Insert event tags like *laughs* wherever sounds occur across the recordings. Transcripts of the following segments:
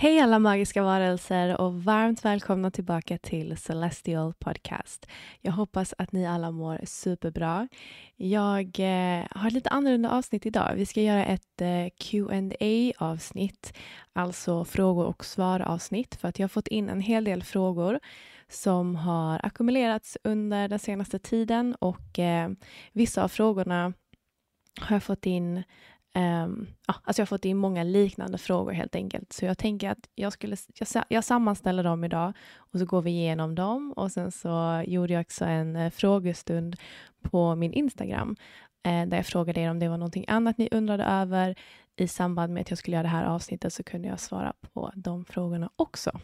Hej alla magiska varelser och varmt välkomna tillbaka till Celestial Podcast. Jag hoppas att ni alla mår superbra. Jag eh, har ett lite annorlunda avsnitt idag. Vi ska göra ett eh, qa avsnitt alltså frågor och svar avsnitt för att jag har fått in en hel del frågor som har ackumulerats under den senaste tiden och eh, vissa av frågorna har jag fått in Um, ja, alltså jag har fått in många liknande frågor helt enkelt. Så jag tänker att jag, skulle, jag, jag sammanställer dem idag och så går vi igenom dem. Och sen så gjorde jag också en eh, frågestund på min Instagram eh, där jag frågade er om det var någonting annat ni undrade över. I samband med att jag skulle göra det här avsnittet så kunde jag svara på de frågorna också.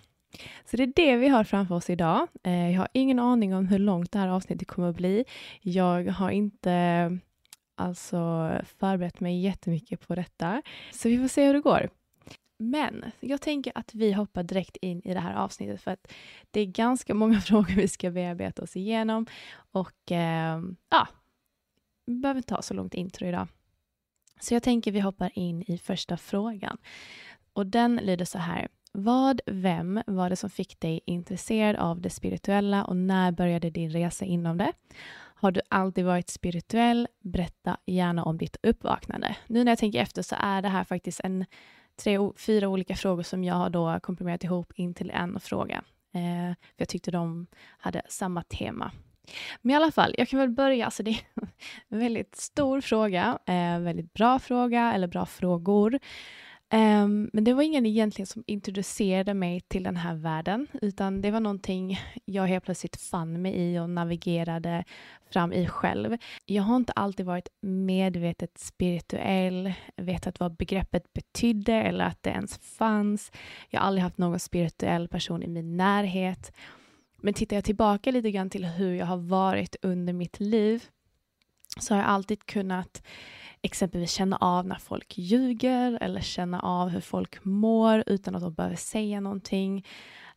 Så det är det vi har framför oss idag. Eh, jag har ingen aning om hur långt det här avsnittet kommer att bli. Jag har inte alltså förberett mig jättemycket på detta. Så vi får se hur det går. Men jag tänker att vi hoppar direkt in i det här avsnittet för att det är ganska många *laughs* frågor vi ska bearbeta oss igenom och eh, ja, vi behöver inte ha så långt intro idag. Så jag tänker vi hoppar in i första frågan och den lyder så här. Vad, vem var det som fick dig intresserad av det spirituella och när började din resa inom det? Har du alltid varit spirituell? Berätta gärna om ditt uppvaknande. Nu när jag tänker efter så är det här faktiskt en tre, fyra olika frågor som jag har då komprimerat ihop in till en fråga. Eh, för jag tyckte de hade samma tema. Men i alla fall, jag kan väl börja. Alltså det är en väldigt stor fråga, eh, väldigt bra fråga eller bra frågor. Um, men det var ingen egentligen som introducerade mig till den här världen, utan det var någonting jag helt plötsligt fann mig i och navigerade fram i själv. Jag har inte alltid varit medvetet spirituell, vetat vad begreppet betydde eller att det ens fanns. Jag har aldrig haft någon spirituell person i min närhet. Men tittar jag tillbaka lite grann till hur jag har varit under mitt liv så har jag alltid kunnat exempelvis känna av när folk ljuger eller känna av hur folk mår utan att de behöver säga någonting.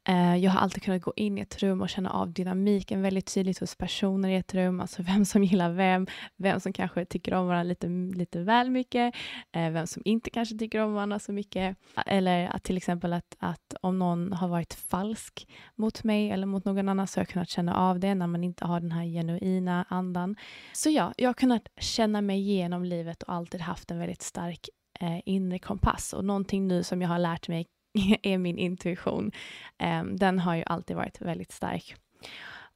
Eh, jag har alltid kunnat gå in i ett rum och känna av dynamiken väldigt tydligt hos personer i ett rum, alltså vem som gillar vem, vem som kanske tycker om varandra lite, lite väl mycket, eh, vem som inte kanske tycker om varandra så mycket, eller att till exempel att, att om någon har varit falsk mot mig eller mot någon annan så har jag kunnat känna av det när man inte har den här genuina andan. Så ja, jag har kunnat känna mig igenom livet och alltid haft en väldigt stark eh, inre kompass. Och någonting nu som jag har lärt mig *laughs* är min intuition. Ehm, den har ju alltid varit väldigt stark.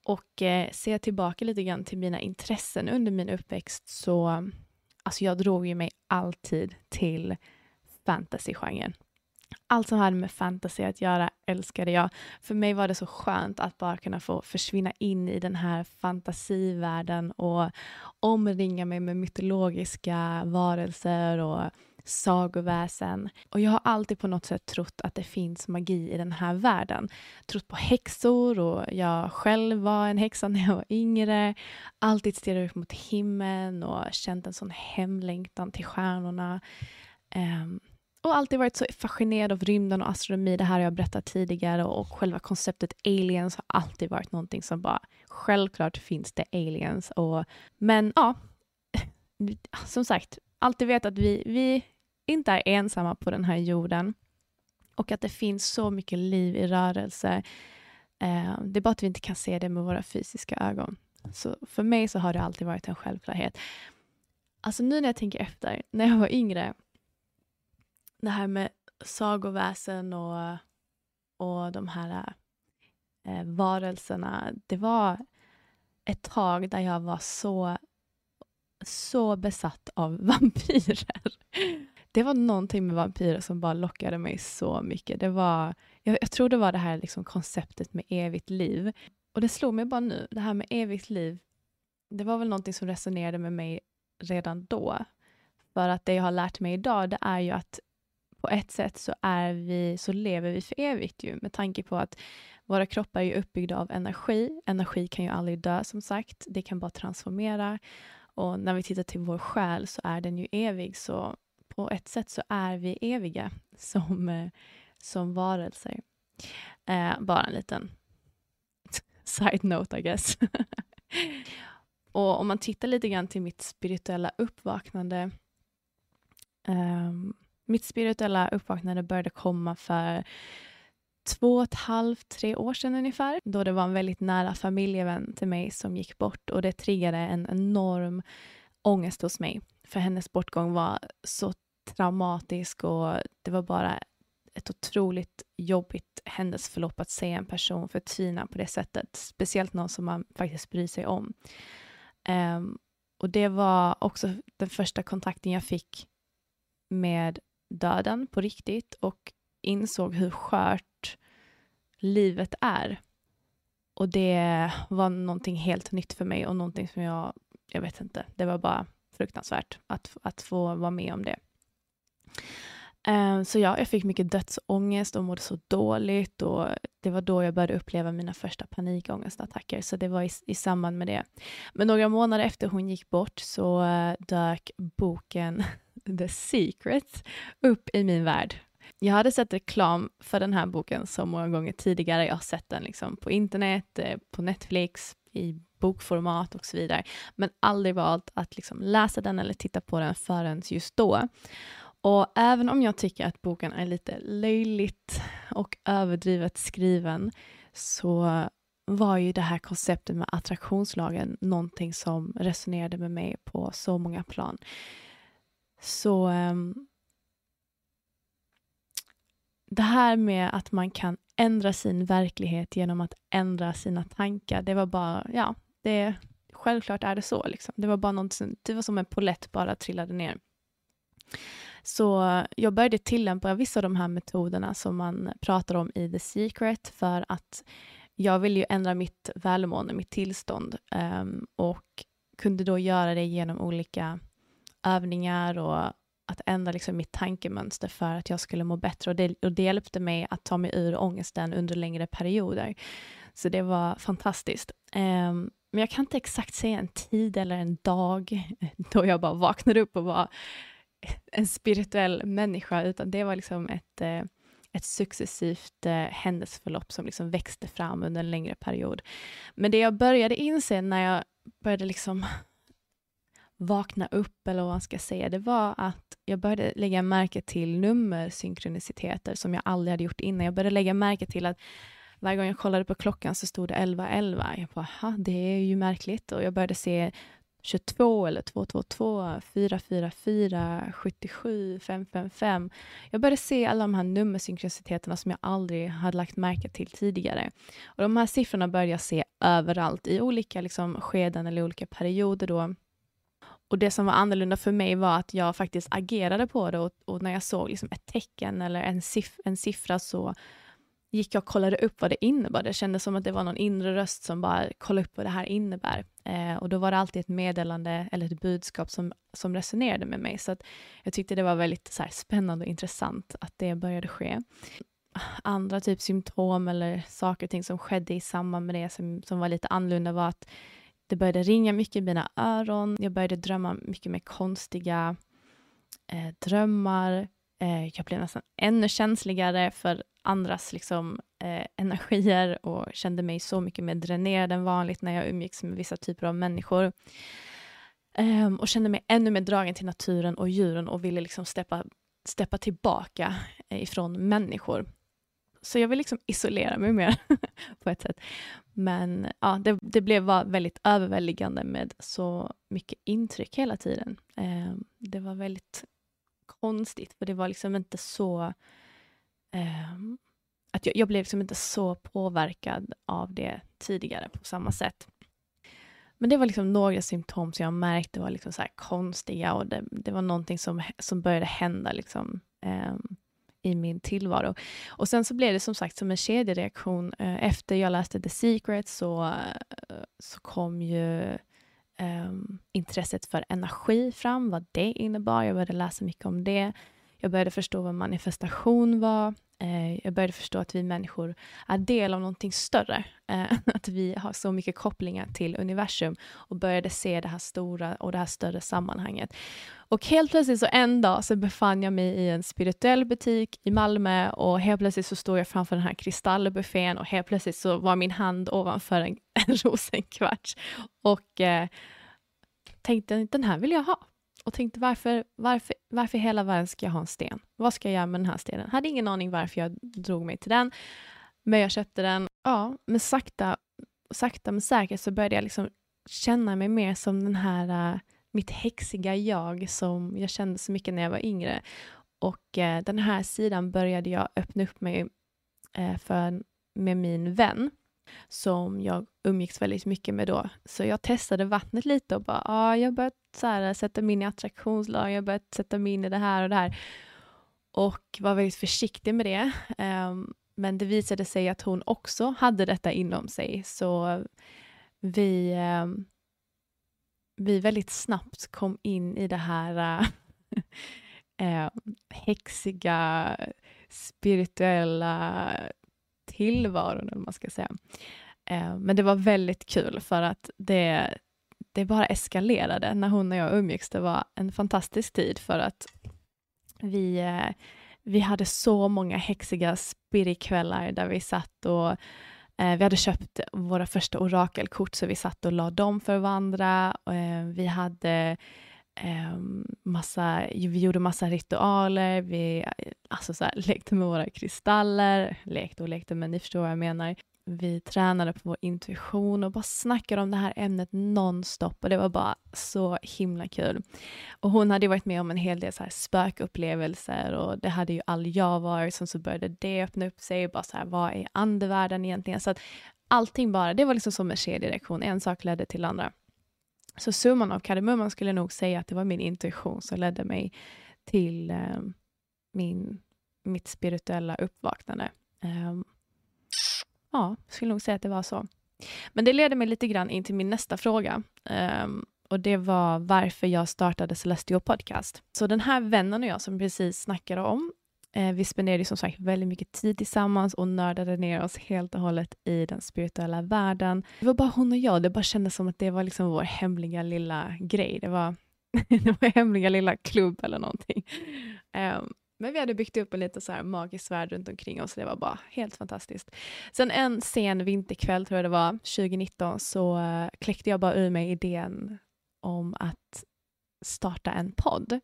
Och eh, ser jag tillbaka lite grann till mina intressen under min uppväxt så alltså jag drog ju mig alltid till fantasygenren. allt som hade med fantasy att göra älskade jag. För mig var det så skönt att bara kunna få försvinna in i den här fantasivärlden och omringa mig med mytologiska varelser och sagoväsen. Och jag har alltid på något sätt trott att det finns magi i den här världen. Trott på häxor och jag själv var en häxa när jag var yngre. Alltid stirrat upp mot himlen och känt en sån hemlängtan till stjärnorna. Um, och alltid varit så fascinerad av rymden och astronomi. Det här har jag berättat tidigare och själva konceptet aliens har alltid varit någonting som bara självklart finns det aliens. Och, men ja, *laughs* som sagt, alltid vet att vi, vi inte är ensamma på den här jorden och att det finns så mycket liv i rörelse. Eh, det är bara att vi inte kan se det med våra fysiska ögon. Så för mig så har det alltid varit en självklarhet. Alltså nu när jag tänker efter, när jag var yngre, det här med sagoväsen och, och de här eh, varelserna, det var ett tag där jag var så, så besatt av *laughs* vampyrer. Det var någonting med vampyrer som bara lockade mig så mycket. Det var, jag, jag tror det var det här liksom konceptet med evigt liv. Och det slog mig bara nu, det här med evigt liv, det var väl någonting som resonerade med mig redan då. För att det jag har lärt mig idag, det är ju att på ett sätt så, är vi, så lever vi för evigt ju, med tanke på att våra kroppar är uppbyggda av energi. Energi kan ju aldrig dö som sagt, det kan bara transformera. Och när vi tittar till vår själ så är den ju evig, så på ett sätt så är vi eviga *laughs* som, eh, som varelser. Eh, bara en liten *laughs* side note I guess. *laughs* och om man tittar lite grann till mitt spirituella uppvaknande eh, mitt spirituella uppvaknande började komma för två och ett halvt, tre år sedan ungefär, då det var en väldigt nära familjevän till mig som gick bort och det triggade en enorm ångest hos mig. För hennes bortgång var så traumatisk och det var bara ett otroligt jobbigt händelseförlopp att se en person förtvina på det sättet, speciellt någon som man faktiskt bryr sig om. Um, och det var också den första kontakten jag fick med döden på riktigt och insåg hur skört livet är. Och det var någonting helt nytt för mig och någonting som jag, jag vet inte, det var bara fruktansvärt att, att få vara med om det. Uh, så ja, jag fick mycket dödsångest och mådde så dåligt och det var då jag började uppleva mina första panikångestattacker, så det var i, i samband med det. Men några månader efter hon gick bort så uh, dök boken *laughs* The Secret upp i min värld. Jag hade sett reklam för den här boken så många gånger tidigare. Jag har sett den liksom på internet, eh, på Netflix, i bokformat och så vidare, men aldrig valt att liksom läsa den eller titta på den förrän just då. Och även om jag tycker att boken är lite löjligt och överdrivet skriven, så var ju det här konceptet med attraktionslagen någonting som resonerade med mig på så många plan. Så um, det här med att man kan ändra sin verklighet genom att ändra sina tankar, det var bara, ja, det, självklart är det så. Liksom. Det var bara någonting, det var som en polett bara trillade ner. Så jag började tillämpa vissa av de här metoderna som man pratar om i The Secret för att jag ville ju ändra mitt välmående, mitt tillstånd um, och kunde då göra det genom olika övningar och att ändra liksom mitt tankemönster för att jag skulle må bättre. Och det, och det hjälpte mig att ta mig ur ångesten under längre perioder. Så det var fantastiskt. Um, men jag kan inte exakt säga en tid eller en dag *laughs* då jag bara vaknade upp och var *laughs* en spirituell människa, utan det var liksom ett, eh, ett successivt eh, händelseförlopp som liksom växte fram under en längre period. Men det jag började inse när jag började liksom *laughs* vakna upp, eller vad man ska säga, det var att jag började lägga märke till nummersynkroniciteter som jag aldrig hade gjort innan. Jag började lägga märke till att varje gång jag kollade på klockan så stod det 11.11. Jag bara, det är ju märkligt. Och jag började se 22 eller 222, 444, 77, 555. Jag började se alla de här nummersynkroniciteterna som jag aldrig hade lagt märke till tidigare. Och de här siffrorna började jag se överallt i olika liksom, skeden eller olika perioder då och det som var annorlunda för mig var att jag faktiskt agerade på det och, och när jag såg liksom ett tecken eller en, siff en siffra så gick jag och kollade upp vad det innebar. Det kändes som att det var någon inre röst som bara kollade upp vad det här innebär. Eh, och då var det alltid ett meddelande eller ett budskap som, som resonerade med mig. Så att jag tyckte det var väldigt så här, spännande och intressant att det började ske. Andra typ symptom eller saker och ting som skedde i samband med det som, som var lite annorlunda var att det började ringa mycket i mina öron. Jag började drömma mycket mer konstiga eh, drömmar. Eh, jag blev nästan ännu känsligare för andras liksom, eh, *laughs* energier och kände mig så mycket mer dränerad än vanligt när jag umgicks med vissa typer av människor. Um, och kände mig ännu mer dragen till naturen och djuren och ville liksom steppa, steppa tillbaka eh, ifrån människor. Så jag vill liksom isolera mig mer *laughs* på ett sätt. Men ja, det, det blev väldigt överväldigande med så mycket intryck hela tiden. Um, det var väldigt konstigt, för det var liksom inte så Um, att jag, jag, blev liksom inte så påverkad av det tidigare på samma sätt. Men det var liksom några symptom som jag märkte var liksom så konstiga och det, det, var någonting som, som började hända liksom, um, i min tillvaro. Och sen så blev det som sagt som en kedjereaktion. Eh, efter jag läste The Secret så, eh, så kom ju um, intresset för energi fram, vad det innebar. Jag började läsa mycket om det. Jag började förstå vad manifestation var. Eh, jag började förstå att vi människor är del av någonting större. Eh, *laughs* att vi har så mycket kopplingar till universum och började se det här stora och det här större sammanhanget. Och helt plötsligt så en dag så befann jag mig i en spirituell butik i Malmö och helt plötsligt så stod jag framför den här kristallbuffén och helt plötsligt så var min hand ovanför en, *laughs* en rosenkvarts och eh, tänkte den här vill jag ha och tänkte varför, varför, varför i hela världen ska jag ha en sten? Vad ska jag göra med den här stenen? Hade ingen aning varför jag drog mig till den, men jag köpte den. Ja, men sakta, sakta men säkert så började jag liksom känna mig mer som den här, uh, mitt häxiga jag som jag kände så mycket när jag var yngre. Och uh, den här sidan började jag öppna upp mig uh, för med min vän som jag umgicks väldigt mycket med då. Så jag testade vattnet lite och bara, ja, jag börjat så här, äh, sätta mig in i attraktionslag, jag börjat sätta mig in i det här och det här. Och var väldigt försiktig med det. Um, men det visade sig att hon också hade detta inom sig, så vi, um, vi väldigt snabbt kom in i det här uh, *laughs* häxiga, spirituella tillvaron, eller man ska säga. Eh, men det var väldigt kul för att det, det bara eskalerade när hon och jag umgicks. Det var en fantastisk tid för att vi, eh, vi hade så många häxiga spirikvällar där vi satt och eh, vi hade köpt våra första orakelkort så vi satt och la dem för varandra. Vi hade Ehm, massa, vi gjorde massa ritualer, vi alltså så här, *laughs* lekte med våra kristaller, lekte och lekte men ni förstår vad jag menar vi tränade på vår intuition och bara snackade om det här ämnet nonstop och det var bara så himla kul. Och hon hade varit med om en hel del så här spökupplevelser och det hade ju all jag varit, sen så började det öppna upp sig bara så här, vad är andevärlden egentligen? Så att allting bara, det var liksom som en kedjereaktion, en sak ledde till andra. Så summan av kardemumman skulle jag nog säga att det var min intuition som ledde mig till eh, min, mitt spirituella uppvaknande. Eh, Ja, jag skulle nog säga att det var så. Men det leder mig lite grann in till min nästa fråga. Eh, och det var varför jag startade Celestio Podcast. Så den här vännen och jag som precis snackade om, eh, vi spenderade som sagt väldigt mycket tid tillsammans och nördade ner oss helt och hållet i den spirituella världen. Det var bara hon och jag, det bara kändes som att det var liksom vår hemliga lilla grej. Det var, *laughs* det var hemliga lilla klubb eller någonting. Um, men vi hade byggt upp en lite så här magisk värld runt omkring oss. Det var bara helt fantastiskt. Sen en sen vinterkväll, tror jag det var, 2019, så eh, kläckte jag bara ur mig idén om att starta en podd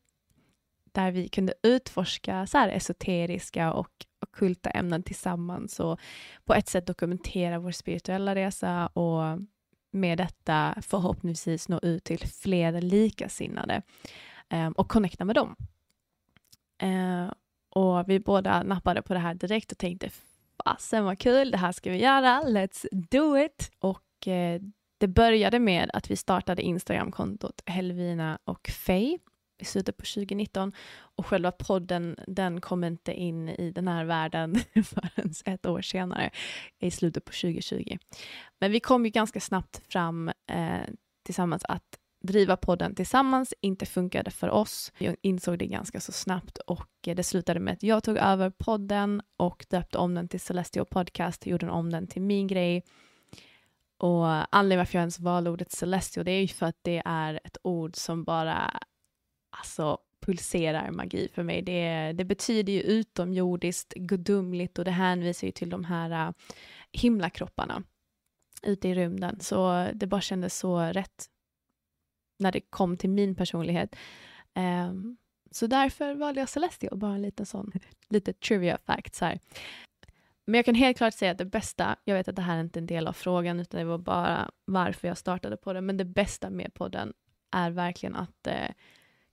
där vi kunde utforska så här esoteriska och okulta ämnen tillsammans och på ett sätt dokumentera vår spirituella resa och med detta förhoppningsvis nå ut till fler likasinnade um, och connecta med dem. Ehm, och vi båda nappade på det här direkt och tänkte fasen vad kul, det här ska vi göra, let's do it. Och eh, det började med att vi startade Instagramkontot Helvina och Faye i slutet på 2019 och själva podden den kom inte in i den här världen *laughs* förrän ett år senare i slutet på 2020. Men vi kom ju ganska snabbt fram eh, tillsammans att driva podden tillsammans inte funkade för oss. Jag insåg det ganska så snabbt och det slutade med att jag tog över podden och döpte om den till Celestial Podcast, gjorde om den till min grej. Och anledningen varför jag ens valde ordet Celestial, det är ju för att det är ett ord som bara alltså pulserar magi för mig. Det, det betyder ju utomjordiskt, gudomligt och det hänvisar ju till de här uh, himlakropparna ute i rymden. Så det bara kändes så rätt när det kom till min personlighet. Um, så därför valde jag Celestial, bara en liten sån, *laughs* lite trivia fact så här. Men jag kan helt klart säga att det bästa, jag vet att det här är inte en del av frågan, utan det var bara varför jag startade podden, men det bästa med podden är verkligen att eh,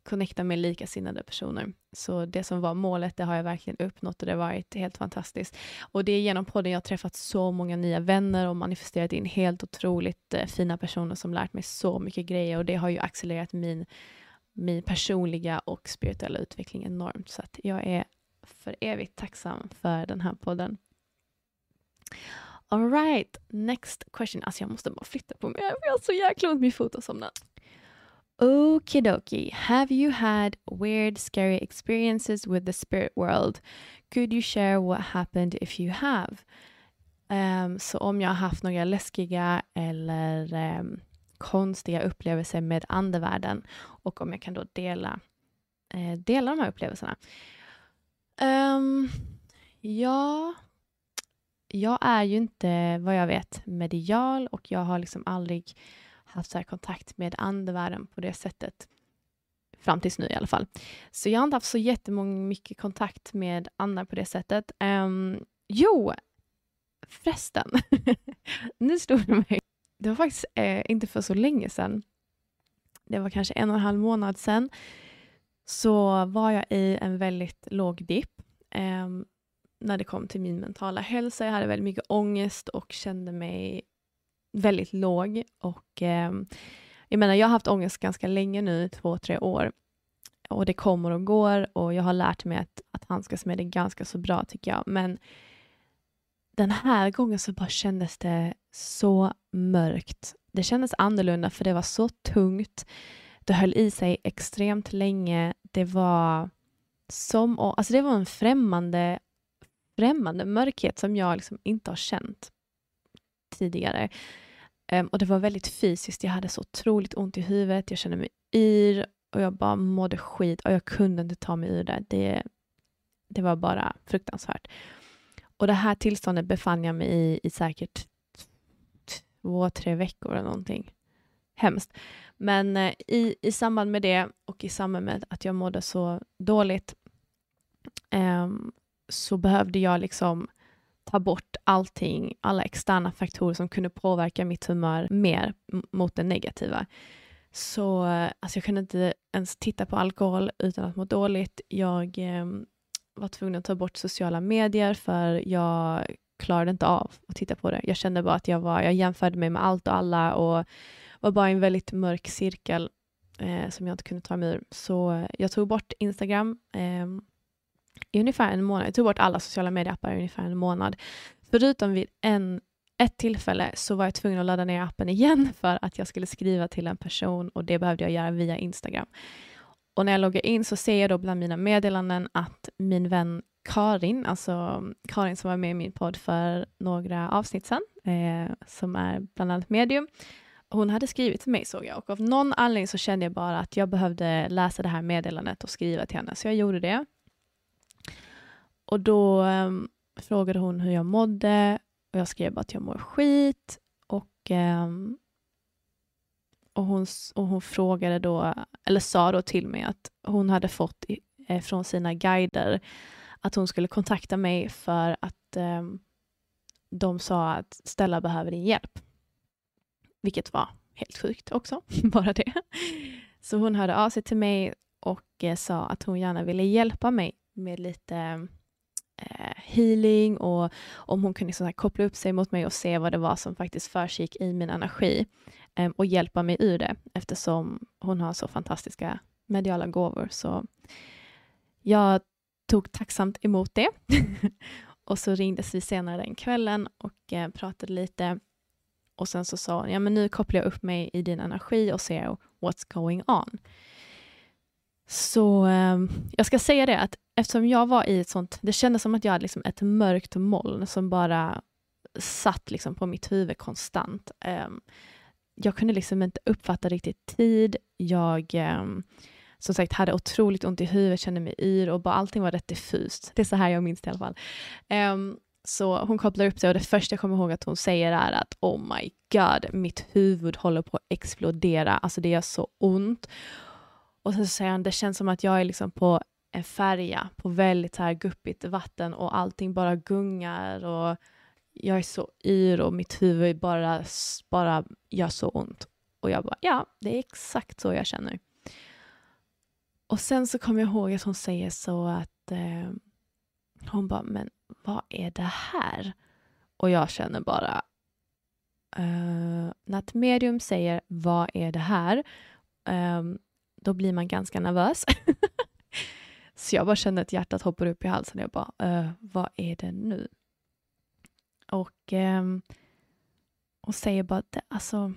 connecta med likasinnade personer. Så det som var målet, det har jag verkligen uppnått och det har varit helt fantastiskt. Och det är genom podden jag har träffat så många nya vänner och manifesterat in helt otroligt eh, fina personer som lärt mig så mycket grejer och det har ju accelererat min, min personliga och spirituella utveckling enormt. Så att jag är för evigt tacksam för den här podden. Alright, next question. Alltså jag måste bara flytta på mig, jag har så jäkla ont, min fot och somnat. Okie dokie. Have you had weird, scary experiences with the spirit world? Could you share what happened if you have? Um, så om jag har haft några läskiga eller um, konstiga upplevelser med andevärlden och om jag kan då dela, uh, dela de här upplevelserna. Um, ja, jag är ju inte vad jag vet medial och jag har liksom aldrig haft så kontakt med andevärlden på det sättet. Fram tills nu i alla fall. Så jag har inte haft så jättemycket kontakt med andra på det sättet. Um, jo, förresten. *laughs* nu stod det mig. Det var faktiskt eh, inte för så länge sedan. Det var kanske en och en halv månad sedan. Så var jag i en väldigt låg dipp. Um, när det kom till min mentala hälsa. Jag hade väldigt mycket ångest och kände mig väldigt låg. Och eh, jag menar, jag har haft ångest ganska länge nu, två, tre år. Och det kommer och går och jag har lärt mig att, att handskas med det ganska så bra tycker jag. Men den här gången så bara kändes det så mörkt. Det kändes annorlunda för det var så tungt. Det höll i sig extremt länge. Det var som, alltså det var en främmande, främmande mörkhet som jag liksom inte har känt tidigare. Um, och det var väldigt fysiskt. Jag hade så otroligt ont i huvudet. Jag kände mig yr och jag bara mådde skit och jag kunde inte ta mig ur det. Det, det var bara fruktansvärt. Och det här tillståndet befann jag mig i i säkert två, tre veckor eller någonting. Hemskt. Men eh, i, i samband med det och i samband med att jag mådde så dåligt eh, så behövde jag liksom ta bort allting, alla externa faktorer som kunde påverka mitt humör mer mot det negativa. Så eh, alltså jag kunde inte ens titta på alkohol utan att må dåligt. Jag eh, var tvungen att ta bort sociala medier för jag klarade inte av att titta på det. Jag kände bara att jag var, jag jämförde mig med allt och alla och var bara i en väldigt mörk cirkel eh, som jag inte kunde ta mig ur. Så eh, jag tog bort Instagram, eh, i ungefär en månad. Jag tog bort alla sociala medieappar i ungefär en månad. Förutom vid en, ett tillfälle så var jag tvungen att ladda ner appen igen *laughs* för att jag skulle skriva till en person och det behövde jag göra via Instagram. Och när jag loggar in så ser jag då bland mina meddelanden att min vän Karin, alltså Karin som var med i min podd för några avsnitt sedan, eh, som är bland annat medium, hon hade skrivit till mig såg jag och av någon anledning så kände jag bara att jag behövde läsa det här meddelandet och skriva till henne, så jag gjorde det. Och då um, frågade hon hur jag mådde och jag skrev att jag mår skit. Och, um, och, hon, och hon frågade då, eller sa då till mig att hon hade fått eh, från sina guider att hon skulle kontakta mig för att um, de sa att Stella behöver din hjälp. Vilket var helt sjukt också, *laughs* bara det. Så hon hörde av sig till mig och eh, sa att hon gärna ville hjälpa mig med lite Eh, healing och om hon kunde liksom koppla upp sig mot mig och se vad det var som faktiskt försiggick i min energi ehm, och hjälpa mig ur det eftersom hon har så fantastiska mediala gåvor. Så jag tog tacksamt emot det. *laughs* och så ringdes vi senare den kvällen och eh, pratade lite. Och sen så sa hon, ja men nu kopplar jag upp mig i din energi och ser what's going on. Så eh, jag ska säga det att eftersom jag var i ett sånt, det kändes som att jag hade liksom ett mörkt moln som bara satt liksom på mitt huvud konstant. Eh, jag kunde liksom inte uppfatta riktigt tid. Jag eh, som sagt hade otroligt ont i huvudet, kände mig yr och bara allting var rätt diffust. Det är så här jag minns det i alla fall. Um, så hon kopplar upp sig och det första jag kommer ihåg att hon säger är att oh my god, mitt huvud håller på att explodera, alltså det gör så ont. Och sen så säger han, det känns som att jag är liksom på en färja på väldigt så här guppigt vatten och allting bara gungar och jag är så yr och mitt huvud bara, bara gör så ont. Och jag bara, ja, det är exakt så jag känner. Och sen så kommer jag ihåg att hon säger så att eh, hon bara, men vad är det här? Och jag känner bara, eh, när ett medium säger vad är det här? Um, då blir man ganska nervös. *laughs* så jag bara kände att hjärtat hoppar upp i halsen. Jag bara, äh, vad är det nu? Och eh, och säger bara, det, alltså,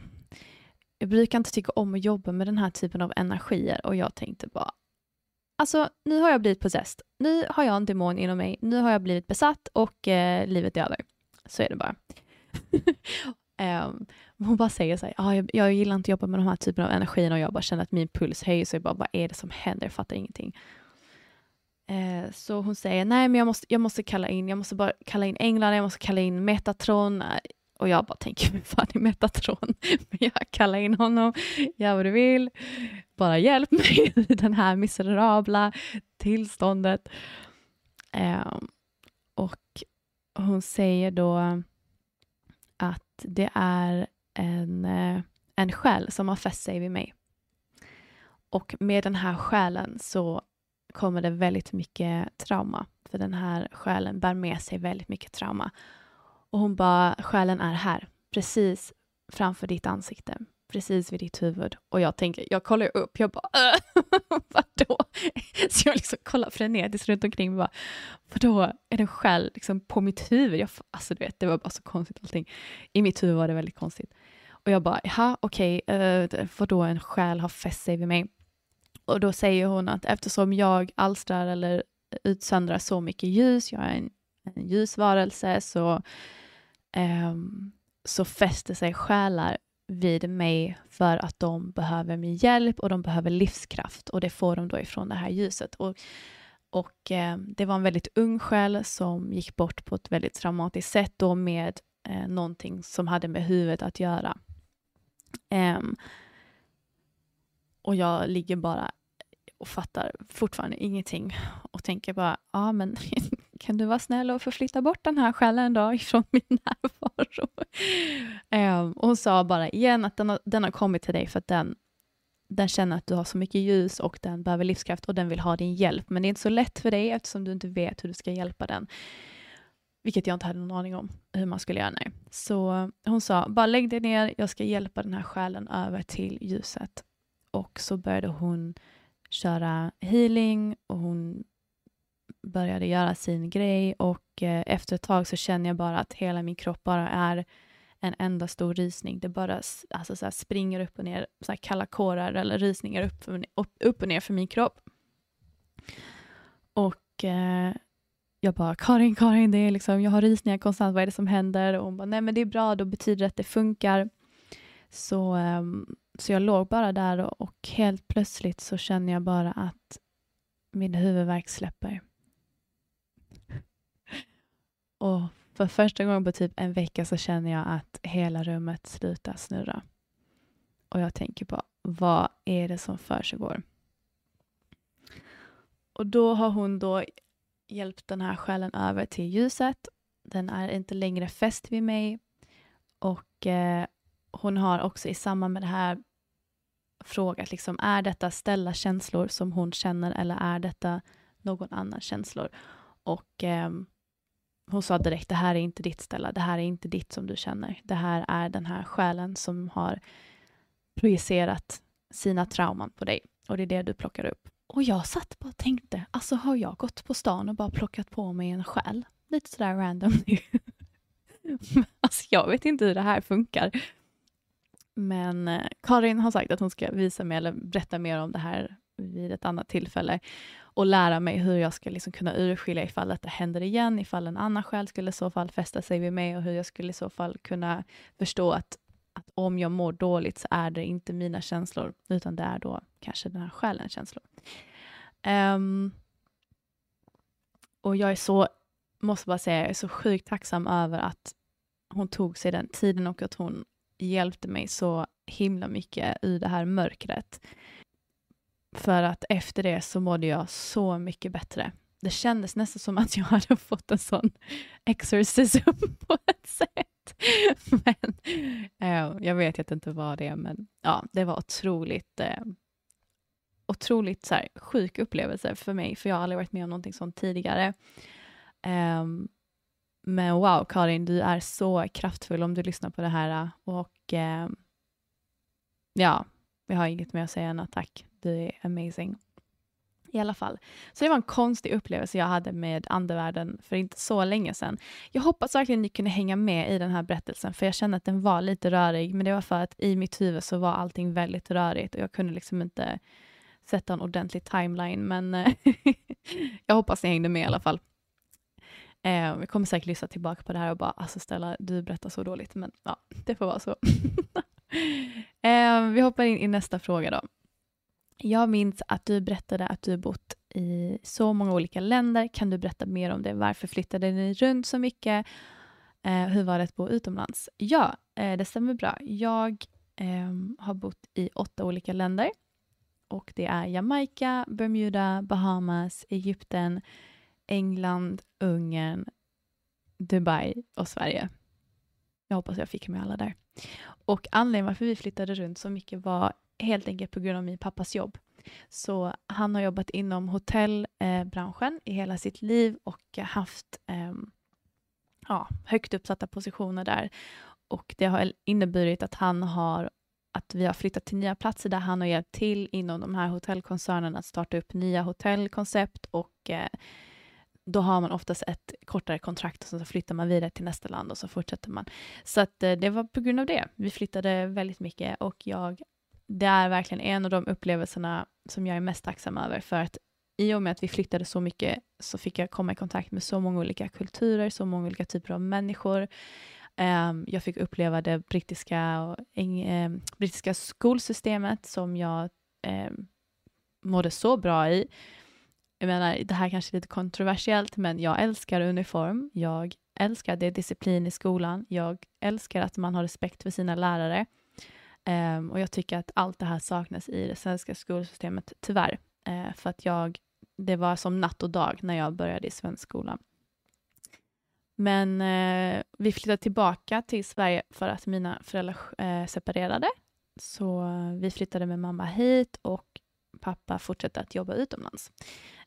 jag brukar inte tycka om att jobba med den här typen av energier och jag tänkte bara, alltså nu har jag blivit possessed. Nu har jag en demon inom mig. Nu har jag blivit besatt och eh, livet är över. Så är det bara. um, *laughs* hon bara säger så här, ah, jag, jag gillar inte att jobba med de här typen av energin och jag bara känner att min puls höjs och jag bara, vad är det som händer? Jag fattar ingenting. Eh, så hon säger, nej men jag måste, jag måste kalla in, jag måste bara kalla in änglarna, jag måste kalla in Metatron. Och jag bara tänker, vem fan är Metatron? *laughs* Men jag kallar in honom, gör vad du vill, bara hjälp mig *laughs* i den här miserabla tillståndet. Eh, och hon säger då att det är en, eh, en själ som har fäst sig vid mig. Och med den här själen så kommer det väldigt mycket trauma. För den här själen bär med sig väldigt mycket trauma. Och hon bara, själen är här, precis framför ditt ansikte, precis vid ditt huvud. Och jag tänker, jag kollar upp, jag bara, äh, *laughs* vadå? *laughs* Så jag liksom kollar frenetiskt runt omkring och bara, vadå, är det en själ liksom på mitt huvud? Jag, alltså du vet, det var bara så konstigt allting. I mitt huvud var det väldigt konstigt. Och jag bara, ja okej, okay, uh, vadå en själ har fäst sig vid mig? Och då säger hon att eftersom jag alstrar eller utsöndrar så mycket ljus, jag är en, en ljusvarelse, så um, så fäster sig själar vid mig för att de behöver min hjälp och de behöver livskraft och det får de då ifrån det här ljuset. Och, och eh, det var en väldigt ung själ som gick bort på ett väldigt traumatiskt sätt då med eh, någonting som hade med huvudet att göra. Um, och jag ligger bara och fattar fortfarande ingenting och tänker bara, ja men *laughs* kan du vara snäll och förflytta bort den här själen då ifrån *laughs* min närvaro? Um, och hon sa bara igen att den har, den har kommit till dig för att den, den känner att du har så mycket ljus och den behöver livskraft och den vill ha din hjälp. Men det är inte så lätt för dig eftersom du inte vet hur du ska hjälpa den. Vilket jag inte hade någon aning om hur man skulle göra. Nej. Så eh, hon sa, bara lägg dig ner, jag ska hjälpa den här själen över till ljuset. Och så började hon köra healing och hon började göra sin grej och eh, efter ett tag så känner jag bara att hela min kropp bara är en enda stor rysning. Det bara alltså, så springer upp och ner, så kalla kårar eller rysningar upp, upp, upp och ner för min kropp. Och eh, jag bara, Karin, Karin, det är liksom, jag har rysningar konstant, vad är det som händer? Och hon bara, nej men det är bra, då betyder det att det funkar. Så, ehm, så jag låg bara där och, och helt plötsligt så känner jag bara att min huvudvärk släpper. *laughs* Och för första gången på typ en vecka så känner jag att hela rummet slutar snurra. Och jag tänker på vad är det som försiggår? Och då har hon då hjälpt den här själen över till ljuset. Den är inte längre fäst vid mig och eh, hon har också i samband med det här frågat liksom, är detta ställa känslor som hon känner eller är detta någon annan känslor? Och eh, hon sa direkt, det här är inte ditt ställa, det här är inte ditt som du känner. Det här är den här själen som har projicerat sina trauman på dig och det är det du plockar upp. Och jag satt bara och tänkte, alltså har jag gått på stan och bara plockat på mig en själ? Lite sådär random. *laughs* alltså jag vet inte hur det här funkar. Men eh, Karin har sagt att hon ska visa mig eller berätta mer om det här vid ett annat tillfälle och lära mig hur jag ska liksom kunna urskilja ifall detta händer igen, ifall en annan själ skulle i så fall fästa sig vid mig och hur jag skulle i så fall kunna förstå att, att om jag mår dåligt så är det inte mina känslor utan det är då kanske den här själens känslor. Um, och jag är så, måste bara säga, jag är så sjukt tacksam över att hon tog sig den tiden och att hon hjälpte mig så himla mycket i det här mörkret. För att efter det så mådde jag så mycket bättre. Det kändes nästan som att jag *laughs* hade fått en sån exorcism *laughs* på ett sätt. Men eh, jag vet att det inte var det, men ja, det var otroligt eh, otroligt så här, sjuk upplevelse för mig, för jag har aldrig varit med om någonting sånt tidigare. Um, men wow, Karin, du är så kraftfull om du lyssnar på det här äh, och um, ja, jag har inget mer att säga än att tack. Du är amazing. I alla fall. Så det var en konstig upplevelse jag hade med andevärlden för inte så länge sedan. Jag hoppas verkligen ni kunde hänga med i den här berättelsen, för jag kände att den var lite rörig, men det var för att i mitt huvud så var allting väldigt rörigt och jag kunde liksom inte sätta en ordentlig timeline, men eh, *laughs* jag hoppas ni hängde med i alla fall. Eh, jag kommer säkert lyssna tillbaka på det här och bara, alltså Stella, du berättar så dåligt, men ja, det får vara så. *laughs* eh, vi hoppar in i nästa fråga då. Jag minns att du berättade att du bott i så många olika länder. Kan du berätta mer om det? Varför flyttade ni runt så mycket? Eh, hur var det att bo utomlands? Ja, eh, det stämmer bra. Jag eh, har bott i åtta olika länder och det är Jamaica, Bermuda, Bahamas, Egypten, England, Ungern, Dubai och Sverige. Jag hoppas jag fick med alla där. Och anledningen varför vi flyttade runt så mycket var helt enkelt på grund av min pappas jobb. Så han har jobbat inom hotellbranschen eh, i hela sitt liv och haft eh, ja, högt uppsatta positioner där. Och det har inneburit att han har att vi har flyttat till nya platser där han har hjälpt till inom de här hotellkoncernerna att starta upp nya hotellkoncept och eh, då har man oftast ett kortare kontrakt och så flyttar man vidare till nästa land och så fortsätter man. Så att eh, det var på grund av det. Vi flyttade väldigt mycket och jag, det är verkligen en av de upplevelserna som jag är mest tacksam över för att i och med att vi flyttade så mycket så fick jag komma i kontakt med så många olika kulturer, så många olika typer av människor. Ehm, jag fick uppleva det brittiska, ehm, brittiska skolsystemet som jag ehm, mådde så bra i. Jag menar, det här kanske är lite kontroversiellt, men jag älskar uniform. Jag älskar det disciplin i skolan. Jag älskar att man har respekt för sina lärare. Um, och jag tycker att allt det här saknas i det svenska skolsystemet, tyvärr. Uh, för att jag, det var som natt och dag när jag började i svensk skola. Men eh, vi flyttade tillbaka till Sverige för att mina föräldrar eh, separerade. Så vi flyttade med mamma hit och pappa fortsatte att jobba utomlands.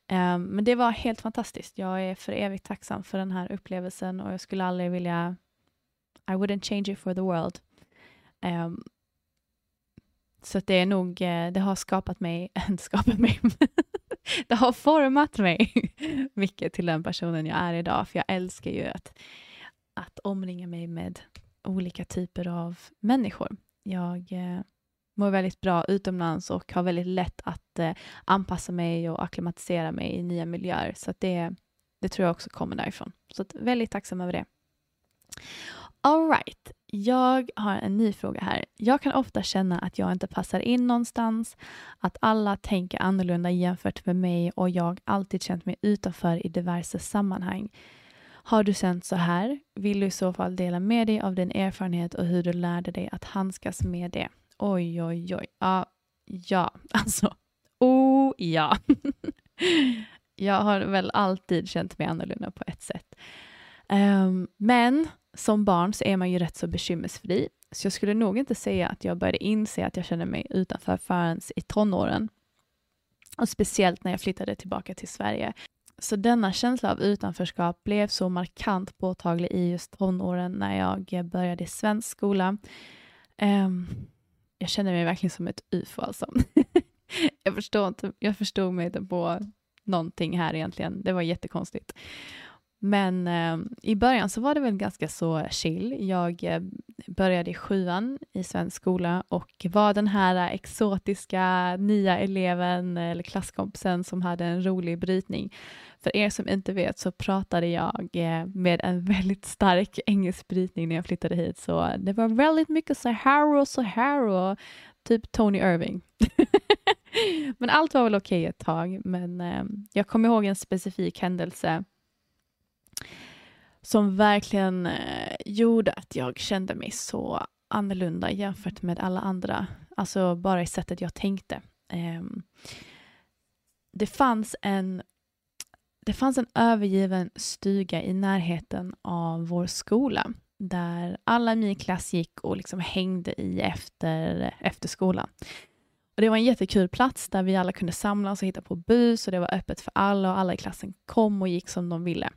Eh, men det var helt fantastiskt. Jag är för evigt tacksam för den här upplevelsen och jag skulle aldrig vilja... I wouldn't change it for the world. Ehm, så det är nog, eh, det har skapat mig, *laughs* skapat mig, *laughs* det har format mig *laughs* mycket till den personen jag är idag, för jag älskar ju att, att omringa mig med olika typer av människor. Jag eh, mår väldigt bra utomlands och har väldigt lätt att eh, anpassa mig och akklimatisera mig i nya miljöer, så det, det tror jag också kommer därifrån. Så väldigt tacksam över det. Alright, jag har en ny fråga här. Jag kan ofta känna att jag inte passar in någonstans, att alla tänker annorlunda jämfört med mig och jag alltid känt mig utanför i diverse sammanhang. Har du känt så här? Vill du i så fall dela med dig av din erfarenhet och hur du lärde dig att handskas med det? Oj, oj, oj. Ja, ja, *laughs* alltså. Oh, ja. *laughs* jag har väl alltid känt mig annorlunda på ett sätt. Um, men som barn så är man ju rätt så bekymmersfri. Så jag skulle nog inte säga att jag började inse att jag kände mig utanför förrän i tonåren. Och speciellt när jag flyttade tillbaka till Sverige. så denna känsla av utanförskap blev så markant påtaglig i just tonåren när jag började i svensk skola. Um, jag känner mig verkligen som ett ufo alltså. *laughs* jag, förstår inte, jag förstod mig inte på någonting här egentligen. Det var jättekonstigt. Men eh, i början så var det väl ganska så chill. Jag eh, började i sjuan i svensk skola och var den här exotiska nya eleven eller klasskompisen som hade en rolig brytning. För er som inte vet så pratade jag eh, med en *laughs* väldigt stark engelsk brytning när jag flyttade hit, så det var väldigt mycket så här och så här och typ Tony Irving. *laughs* men allt var väl okej okay ett tag, men eh, jag kommer ihåg en specifik händelse som verkligen eh, gjorde att jag kände mig så annorlunda jämfört med alla andra. Alltså bara i sättet jag tänkte. Eh, det fanns en det fanns en övergiven stuga i närheten av vår skola där alla i min klass gick och liksom hängde i efter, efter skolan. Och det var en jättekul plats där vi alla kunde samlas och hitta på bus och det var öppet för alla och alla i klassen kom och gick som de ville.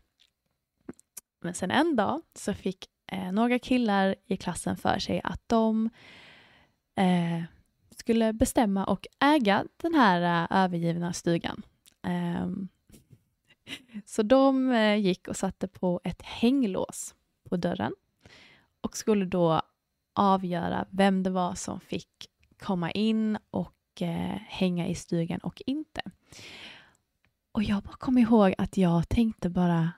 Men sen en dag så fick eh, några killar i klassen för sig att de eh, skulle bestämma och äga den här eh, övergivna stugan. Ehm, så de eh, gick och satte på ett hänglås på dörren och skulle då avgöra vem det var som fick komma in och eh, hänga i stugan och inte. Och jag bara kom ihåg att jag tänkte bara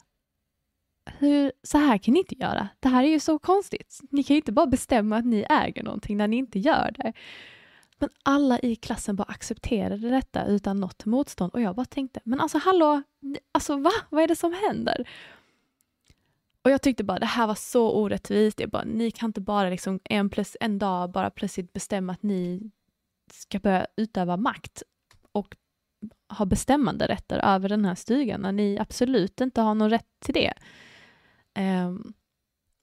hur, så här kan ni inte göra. Det här är ju så konstigt. Ni kan ju inte bara bestämma att ni äger någonting när ni inte gör det. Men alla i klassen bara accepterade detta utan något motstånd och jag bara tänkte, men alltså hallå, alltså va? Vad är det som händer? Och jag tyckte bara det här var så orättvist. Jag bara, ni kan inte bara liksom en, plus, en dag bara plötsligt bestämma att ni ska börja utöva makt och ha bestämmande rätter över den här stugan när ni absolut inte har någon rätt till det. Um,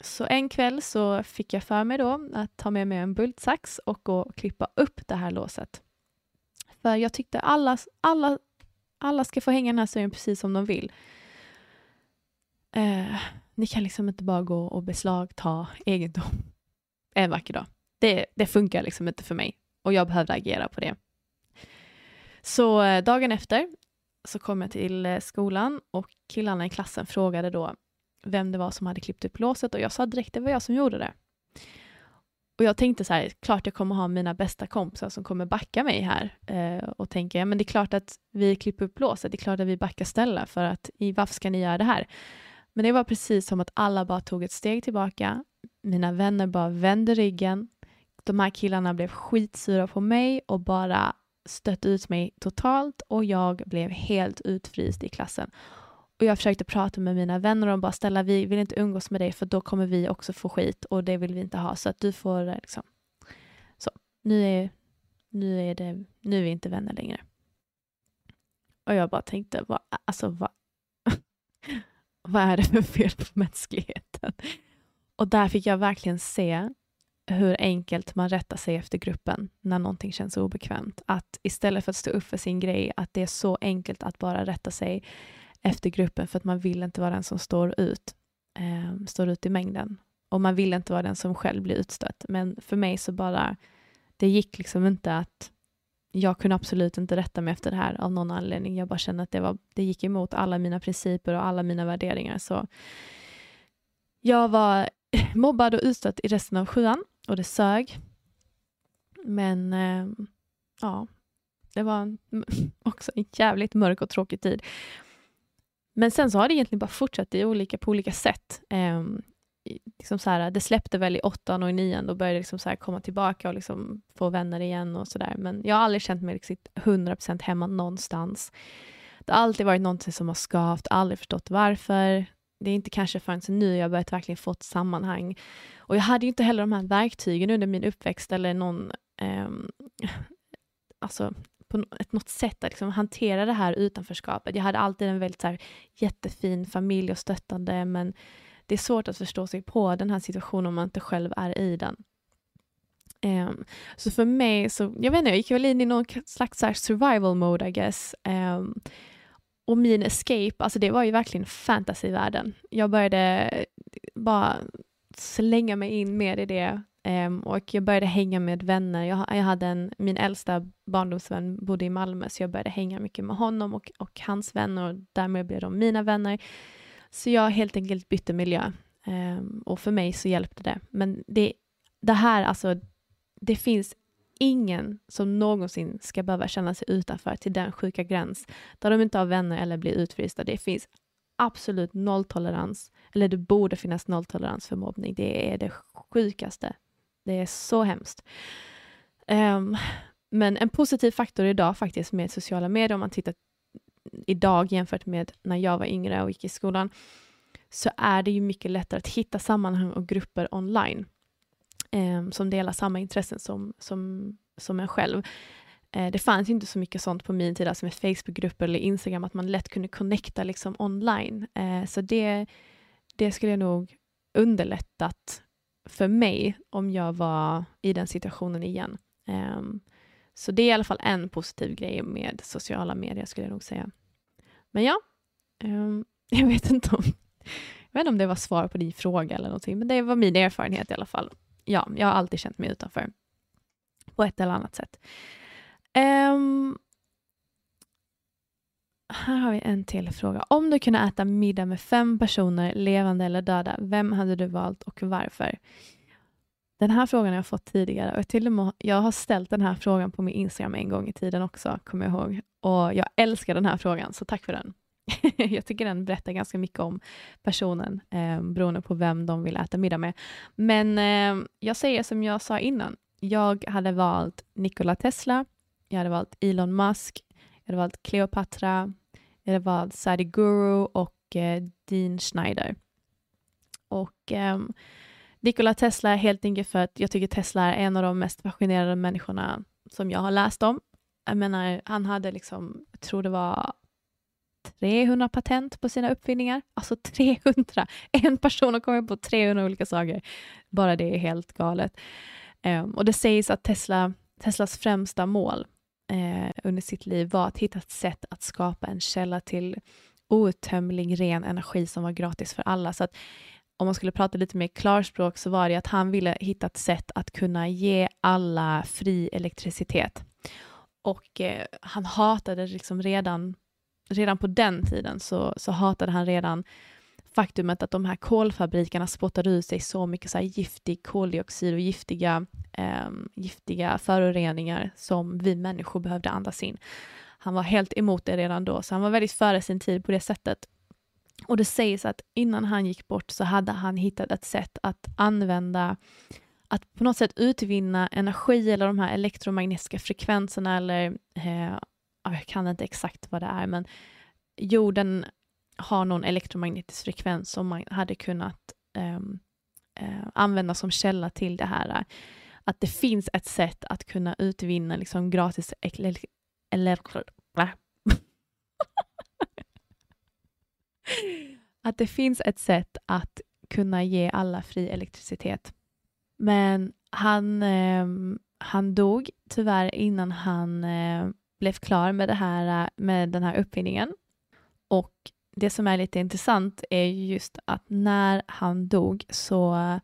så en kväll så fick jag för mig då att ta med mig en bultsax och gå och klippa upp det här låset. För jag tyckte alla, alla, alla ska få hänga den här stugan precis som de vill. Uh, ni kan liksom inte bara gå och beslagta egendom en vacker dag. Det, det funkar liksom inte för mig och jag behövde agera på det. Så eh, dagen efter så kom jag till eh, skolan och killarna i klassen frågade då vem det var som hade klippt upp låset och jag sa direkt det var jag som gjorde det. Och jag tänkte så här, klart jag kommer ha mina bästa kompisar som kommer backa mig här. Eh, och tänker, ja men det är klart att vi klipper upp låset, det är klart att vi backar Stella för att i, varför ska ni göra det här? Men det var precis som att alla bara tog ett steg tillbaka. Mina vänner bara vände ryggen. De här killarna blev skitsura på mig och bara stött ut mig totalt och jag blev helt utfryst i klassen. Och jag försökte prata med mina vänner och de bara ställa, vi vill inte umgås med dig för då kommer vi också få skit och det vill vi inte ha. Så att du får eh, liksom, så. Nu är, nu är, det, nu är vi inte vänner längre. Och jag bara tänkte, vad, alltså vad, *laughs* vad är det för fel på mänskligheten? Och där fick jag verkligen se hur enkelt man rättar sig efter gruppen när någonting känns obekvämt. Att istället för att stå upp för sin grej, att det är så enkelt att bara rätta sig efter gruppen för att man vill inte vara den som står ut, eh, står ut i mängden. Och man vill inte vara den som själv blir utstött. Men för mig så bara, det gick liksom inte att jag kunde absolut inte rätta mig efter det här av någon anledning. Jag bara kände att det, var, det gick emot alla mina principer och alla mina värderingar. Så jag var *laughs* mobbad och utstött i resten av sjuan och det sög. Men eh, ja, det var *laughs* också en jävligt mörk och tråkig tid. Men sen så har det egentligen bara fortsatt i olika, på olika sätt. Eh, liksom så här, det släppte väl i åttan och i nian, då började det liksom så här komma tillbaka och liksom få vänner igen och sådär. Men jag har aldrig känt mig riktigt 100% hemma någonstans. Det har alltid varit någonting som har skavt, aldrig förstått varför. Det är inte kanske förrän nu jag börjat verkligen få ett sammanhang. Och jag hade ju inte heller de här verktygen under min uppväxt eller någon, eh, alltså på något sätt att liksom hantera det här utanförskapet. Jag hade alltid en väldigt så här, jättefin familj och stöttande, men det är svårt att förstå sig på den här situationen om man inte själv är i den. Um, så för mig, så, jag vet inte, jag gick väl in i någon slags survival mode I guess. Um, och min escape, alltså det var ju verkligen fantasyvärlden. Jag började bara slänga mig in mer i det um, och jag började hänga med vänner. Jag, jag hade en, min äldsta barndomsvän bodde i Malmö så jag började hänga mycket med honom och, och hans vänner och därmed blev de mina vänner. Så jag helt enkelt bytte miljö um, och för mig så hjälpte det. Men det, det här, alltså, det finns ingen som någonsin ska behöva känna sig utanför till den sjuka gräns där de inte har vänner eller blir utfrysta. Det finns absolut nolltolerans, eller det borde finnas nolltolerans för mobbning. Det är det sjukaste. Det är så hemskt. Um, men en positiv faktor idag faktiskt med sociala medier, om man tittar idag jämfört med när jag var yngre och gick i skolan, så är det ju mycket lättare att hitta sammanhang och grupper online eh, som delar samma intressen som, som, som en själv. Eh, det fanns inte så mycket sånt på min tid, alltså med Facebookgrupper eller Instagram, att man lätt kunde connecta liksom online. Eh, så det, det skulle jag nog underlättat för mig om jag var i den situationen igen. Um, så det är i alla fall en positiv grej med sociala medier skulle jag nog säga. Men ja, um, *laughs* jag vet inte om jag vet inte om det var svar på din fråga eller någonting, men det var min erfarenhet i alla fall ja, jag har alltid känt mig utanför på ett eller annat sätt. Um, här har vi en till fråga. Om du kunde äta middag med fem personer, levande eller döda, vem hade du valt och varför? Den här frågan har jag fått tidigare och till och med, jag har ställt den här frågan på min Instagram en gång i tiden också, kommer jag ihåg. Och jag älskar den här frågan, så tack för den. *laughs* jag tycker den berättar ganska mycket om personen, eh, beroende på vem de vill äta middag med. Men eh, jag säger som jag sa innan, jag hade valt Nikola Tesla, jag hade valt Elon Musk, jag hade valt Cleopatra, det var Sadi Guru och eh, Dean Schneider. Och eh, Nikola Tesla helt enkelt för att jag tycker Tesla är en av de mest fascinerande människorna som jag har läst om. Jag menar, han hade liksom, jag tror det var 300 patent på sina uppfinningar. Alltså 300! *laughs* En person har kommit på 300 olika saker. Bara det är helt galet. Um, och det sägs att Tesla, Teslas främsta mål eh, under sitt liv var att hitta ett sätt att skapa en källa till outtömlig ren energi som var gratis för alla. Så att om man skulle prata lite mer klarspråk så var det att han ville hitta ett sätt att kunna ge alla fri elektricitet. Och eh, han hatade liksom redan redan på den tiden så, så hatade han redan faktumet att de här kolfabrikerna spottade ut sig så mycket så giftig koldioxid och giftiga, eh, giftiga föroreningar som vi människor behövde andas in. Han var helt emot det redan då, så han var väldigt före sin tid på det sättet. Och det sägs att innan han gick bort så hade han hittat ett sätt att använda att på något sätt utvinna energi eller de här elektromagnetiska frekvenserna eller eh, jag kan inte exakt vad det är, men jorden har någon elektromagnetisk frekvens som man hade kunnat um, uh, använda som källa till det här. Att det finns ett sätt att kunna utvinna liksom gratis eller, eller *laughs* att det finns ett sätt att kunna ge alla fri elektricitet. Men han, eh, han dog tyvärr innan han eh, blev klar med, det här, eh, med den här uppfinningen. Och det som är lite intressant är just att när han dog så eh,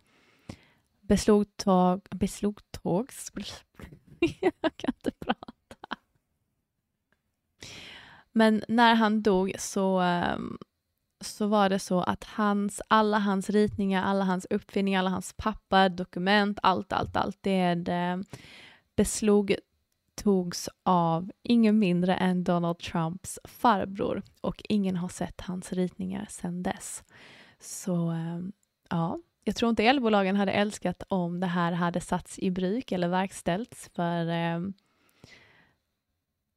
beslutog, besluttogs, *laughs* jag kan inte prata. Men när han dog så, ehm, så var det så att hans, alla hans ritningar, alla hans uppfinningar, alla hans papper, dokument, allt, allt, allt, det eh, beslog togs av ingen mindre än Donald Trumps farbror och ingen har sett hans ritningar sedan dess. Så ehm, ja, jag tror inte elbolagen hade älskat om det här hade satts i bruk eller verkställts för eh,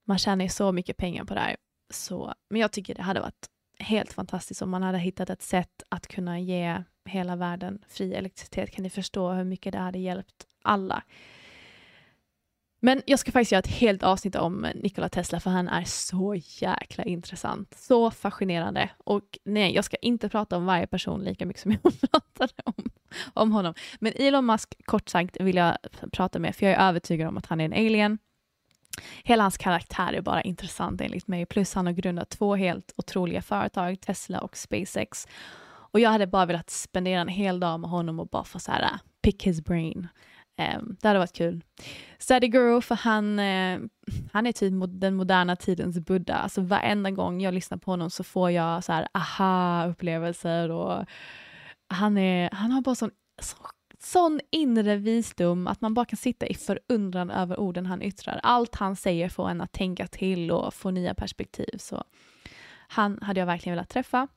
man tjänar ju så mycket pengar på det här. Så, men jag tycker det hade varit helt fantastiskt om man hade hittat ett sätt att kunna ge hela världen fri elektricitet. Kan ni förstå hur mycket det hade hjälpt alla? Men jag ska faktiskt göra ett helt avsnitt om Nikola Tesla för han är så jäkla intressant. Så fascinerande. Och nej, jag ska inte prata om varje person lika mycket som *laughs* jag pratade om, om honom. Men Elon Musk, kort sagt, vill jag prata med för jag är övertygad om att han är en alien. hela hans karaktär är bara intressant enligt mig. Plus han har grundat två helt otroliga företag, Tesla och SpaceX. Och jag hade bara velat spendera en hel dag med honom och bara få så här, äh, pick his brain. Ehm, det hade varit kul. Sadie Guru, för han, eh, han är typ den moderna tidens Buddha. Alltså varenda gång jag lyssnar på honom så får jag så här aha-upplevelser och han, är, han har bara sån, så, sån inre visdom att man bara kan sitta i förundran över orden han yttrar. Allt han säger får en att tänka till och få nya perspektiv. Så han hade jag verkligen velat träffa.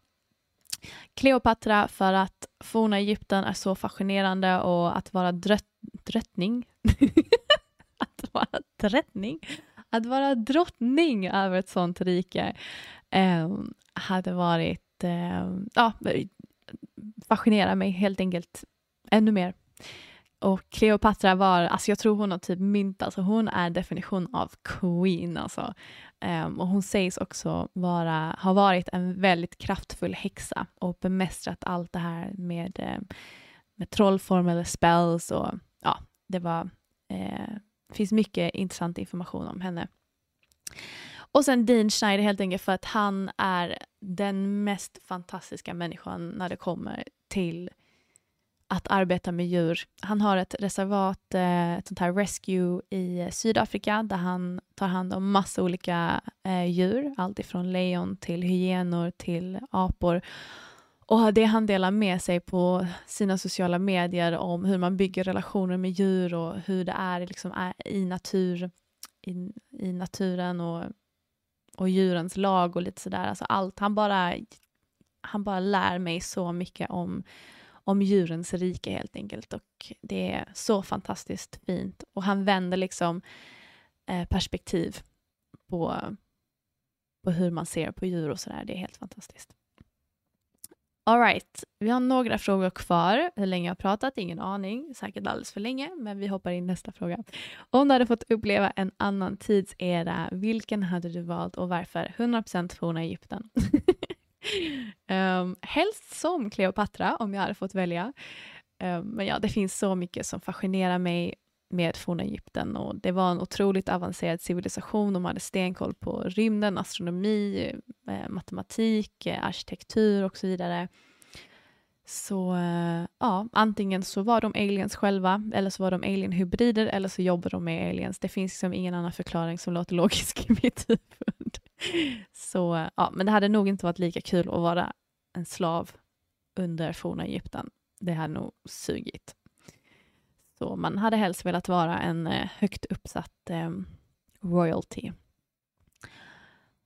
Kleopatra för att forna Egypten är så fascinerande och att vara drött, drottning, *laughs* att vara drottning, att vara drottning över ett sånt rike eh, hade varit, eh, ja, fascinerar mig helt enkelt ännu mer. Och Cleopatra var, alltså jag tror hon har typ mynt, alltså hon är definition av queen alltså. Um, och hon sägs också vara, ha varit en väldigt kraftfull häxa och bemästrat allt det här med, ehm, med trollform eller spells och ja, det var, eh, finns mycket intressant information om henne. Och sen Dean Schneider helt enkelt för att han är den mest fantastiska människan när det kommer till att arbeta med djur. Han har ett reservat, eh, ett sånt här rescue i eh, Sydafrika där han tar hand om massa olika eh, djur, allt ifrån lejon till hyenor till apor. Och det han delar med sig på sina sociala medier om hur man bygger relationer med djur och hur det är, liksom är i, natur, i, i naturen och, och djurens lag och lite sådär. Alltså allt, han bara, han bara lär mig så mycket om om djurens rike helt enkelt. Och det är så fantastiskt fint. Och han vänder liksom eh, perspektiv på, på hur man ser på djur och sådär. Det är helt fantastiskt. Alright, vi har några frågor kvar. Hur länge jag har pratat, ingen aning. Säkert alldeles för länge, men vi hoppar in nästa fråga. Om du hade fått uppleva en annan tidsera, vilken hade du valt och varför? 100% forna Egypten. um, *laughs* helst som Kleopatra om jag hade fått välja. Um, men ja, det finns så mycket som fascinerar mig med forna Egypten och det var en otroligt avancerad civilisation. De hade stenkoll på rymden, astronomi, eh, matematik, eh, arkitektur och så vidare. Så eh, ja, antingen så var de aliens själva eller så var de alienhybrider, eller så jobbar de med aliens. Det finns liksom ingen annan förklaring som låter logisk i mitt huvud. Så ja, men det hade nog inte varit lika kul att vara en slav under forna Egypten. Det hade nog sugit. Så man hade helst velat vara en eh, högt uppsatt eh, royalty.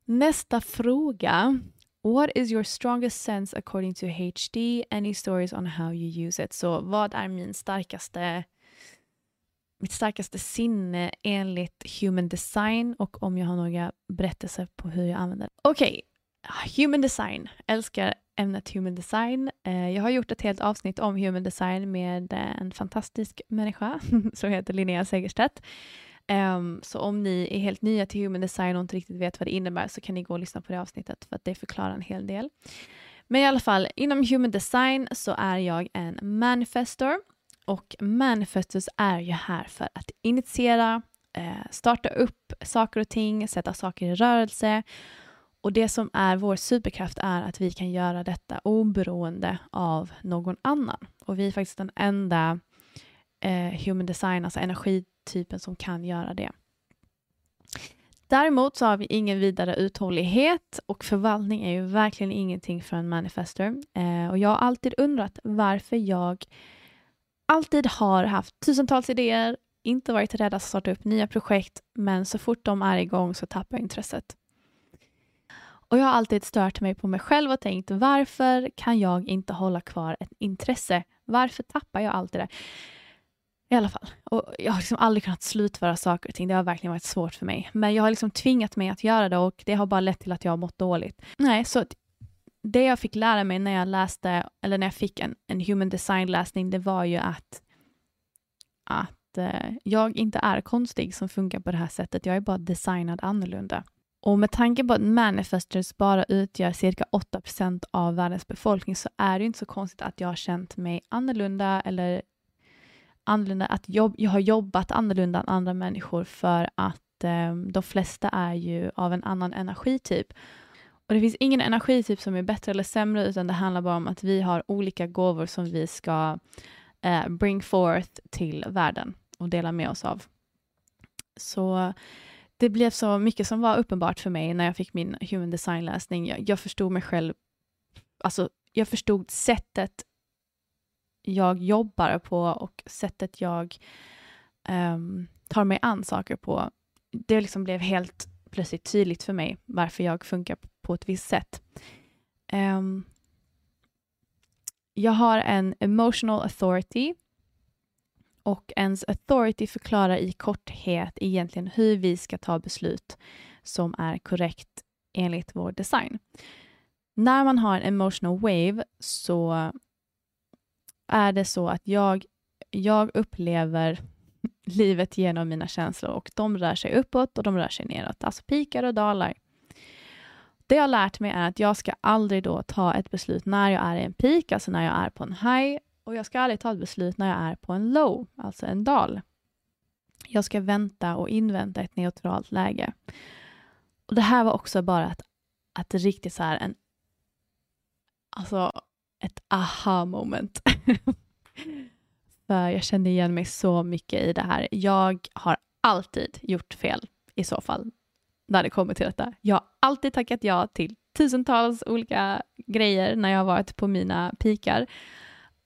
Nästa fråga. What is your strongest sense according to HD? Any stories on how you use it? Så vad är min starkaste mitt starkaste sinne enligt human design och om jag har några berättelser på hur jag använder det. Okej, okay. Ah, human design. Älskar ämnet human design. Eh, jag har gjort ett helt avsnitt om human design med eh, en fantastisk människa *laughs* som heter Linnea Segerstedt. Ehm, så om ni är helt nya till human design och inte riktigt vet vad det innebär så kan ni gå och lyssna på det avsnittet för att det förklarar en hel del. Men i alla fall, inom human design så är jag en manifestor och manifestors är ju här för att initiera, eh, starta upp saker och ting, sätta saker i rörelse. Och det som är vår superkraft är att vi kan göra detta oberoende av någon annan. Och vi är faktiskt den enda eh, human design, alltså energitypen som kan göra det. Däremot så har vi ingen vidare uthållighet och förvaltning är ju verkligen ingenting för en manifester. Eh, och jag har alltid undrat varför jag alltid har haft tusentals idéer, inte varit rädd att starta upp nya projekt, men så fort de är igång så tappar jag intresset. Och jag har alltid stört mig på mig själv och tänkt varför kan jag inte hålla kvar ett intresse? Varför tappar jag allt det där? I alla fall. Och jag har liksom aldrig kunnat slutföra saker och ting. Det har verkligen varit svårt för mig. Men jag har liksom tvingat mig att göra det och det har bara lett till att jag har mått dåligt. Nej, så det jag fick lära mig när jag läste, eller när jag fick en, en human design-läsning, det var ju att, att eh, jag inte är konstig som funkar på det här sättet. Jag är bara designad annorlunda. Och med tanke på att manifestors bara utgör cirka 8% av världens befolkning så är det inte så konstigt att jag har känt mig annorlunda eller annorlunda, att jobb, jag har jobbat annorlunda än andra människor för att att eh, de flesta är ju av en annan energityp. Och det finns ingen energityp som är bättre eller sämre, utan det handlar bara om att vi har olika gåvor som vi ska eh, bring forth till världen och dela med oss av. Så det blev så mycket som var uppenbart för mig när jag fick min human design-läsning. Jag, jag förstod mig själv, alltså jag förstod sättet jag jobbar på och sättet jag um, tar mig an saker på. Det liksom blev helt plötsligt tydligt för mig varför jag funkar på ett visst sätt. Um, jag har en emotional authority och ens authority förklarar i korthet egentligen hur vi ska ta beslut som är korrekt enligt vår design. När man har en emotional wave så är det så att jag, jag upplever *laughs* livet genom mina känslor och de rör sig uppåt och de rör sig neråt, alltså pikar och dalar. Det jag har lärt mig är att jag ska aldrig då ta ett beslut när jag är i en peak, alltså när jag är på en high, och jag ska aldrig ta ett beslut när jag är på en low, alltså en dal. Jag ska vänta och invänta ett neutralt läge. Och Det här var också bara att, att riktigt så här en, alltså ett aha moment. *laughs* För jag kände igen mig så mycket i det här. Jag har alltid gjort fel i så fall, när det kommer till detta. Jag har alltid tackat ja till tusentals olika grejer när jag har varit på mina pikar.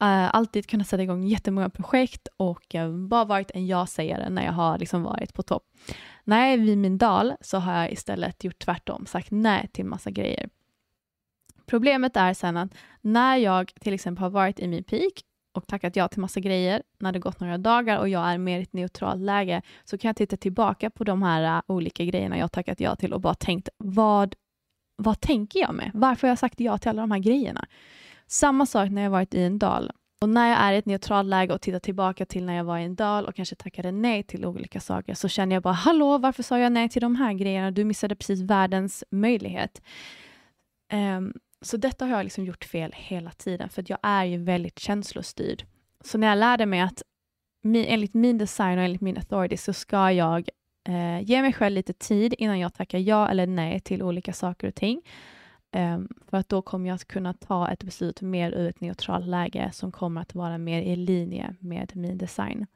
Uh, alltid kunnat sätta igång jättemånga projekt och uh, bara varit en ja-sägare när jag har liksom varit på topp. När jag är vid min dal så har jag istället gjort tvärtom, sagt nej till massa grejer. Problemet är sen att när jag till exempel har varit i min peak och tackat ja till massa grejer, när det gått några dagar och jag är mer i ett neutralt läge, så kan jag titta tillbaka på de här uh, olika grejerna jag tackat ja till och bara tänkt, vad, vad tänker jag med? Varför har jag sagt ja till alla de här grejerna? Samma sak när jag varit i en dal. Och när jag är i ett neutralt läge och tittar tillbaka till när jag var i en dal och kanske tackade nej till olika saker, så känner jag bara, hallå, varför sa jag nej till de här grejerna? Du missade precis världens möjlighet. Um, så detta har jag liksom gjort fel hela tiden, för jag är ju väldigt känslostyrd. Så när jag lärde mig att enligt min design och enligt min authority så ska jag eh, ge mig själv lite tid innan jag tackar ja eller nej till olika saker och ting. Um, för att då kommer jag att kunna ta ett beslut mer ur ett neutralt läge som kommer att vara mer i linje med min design.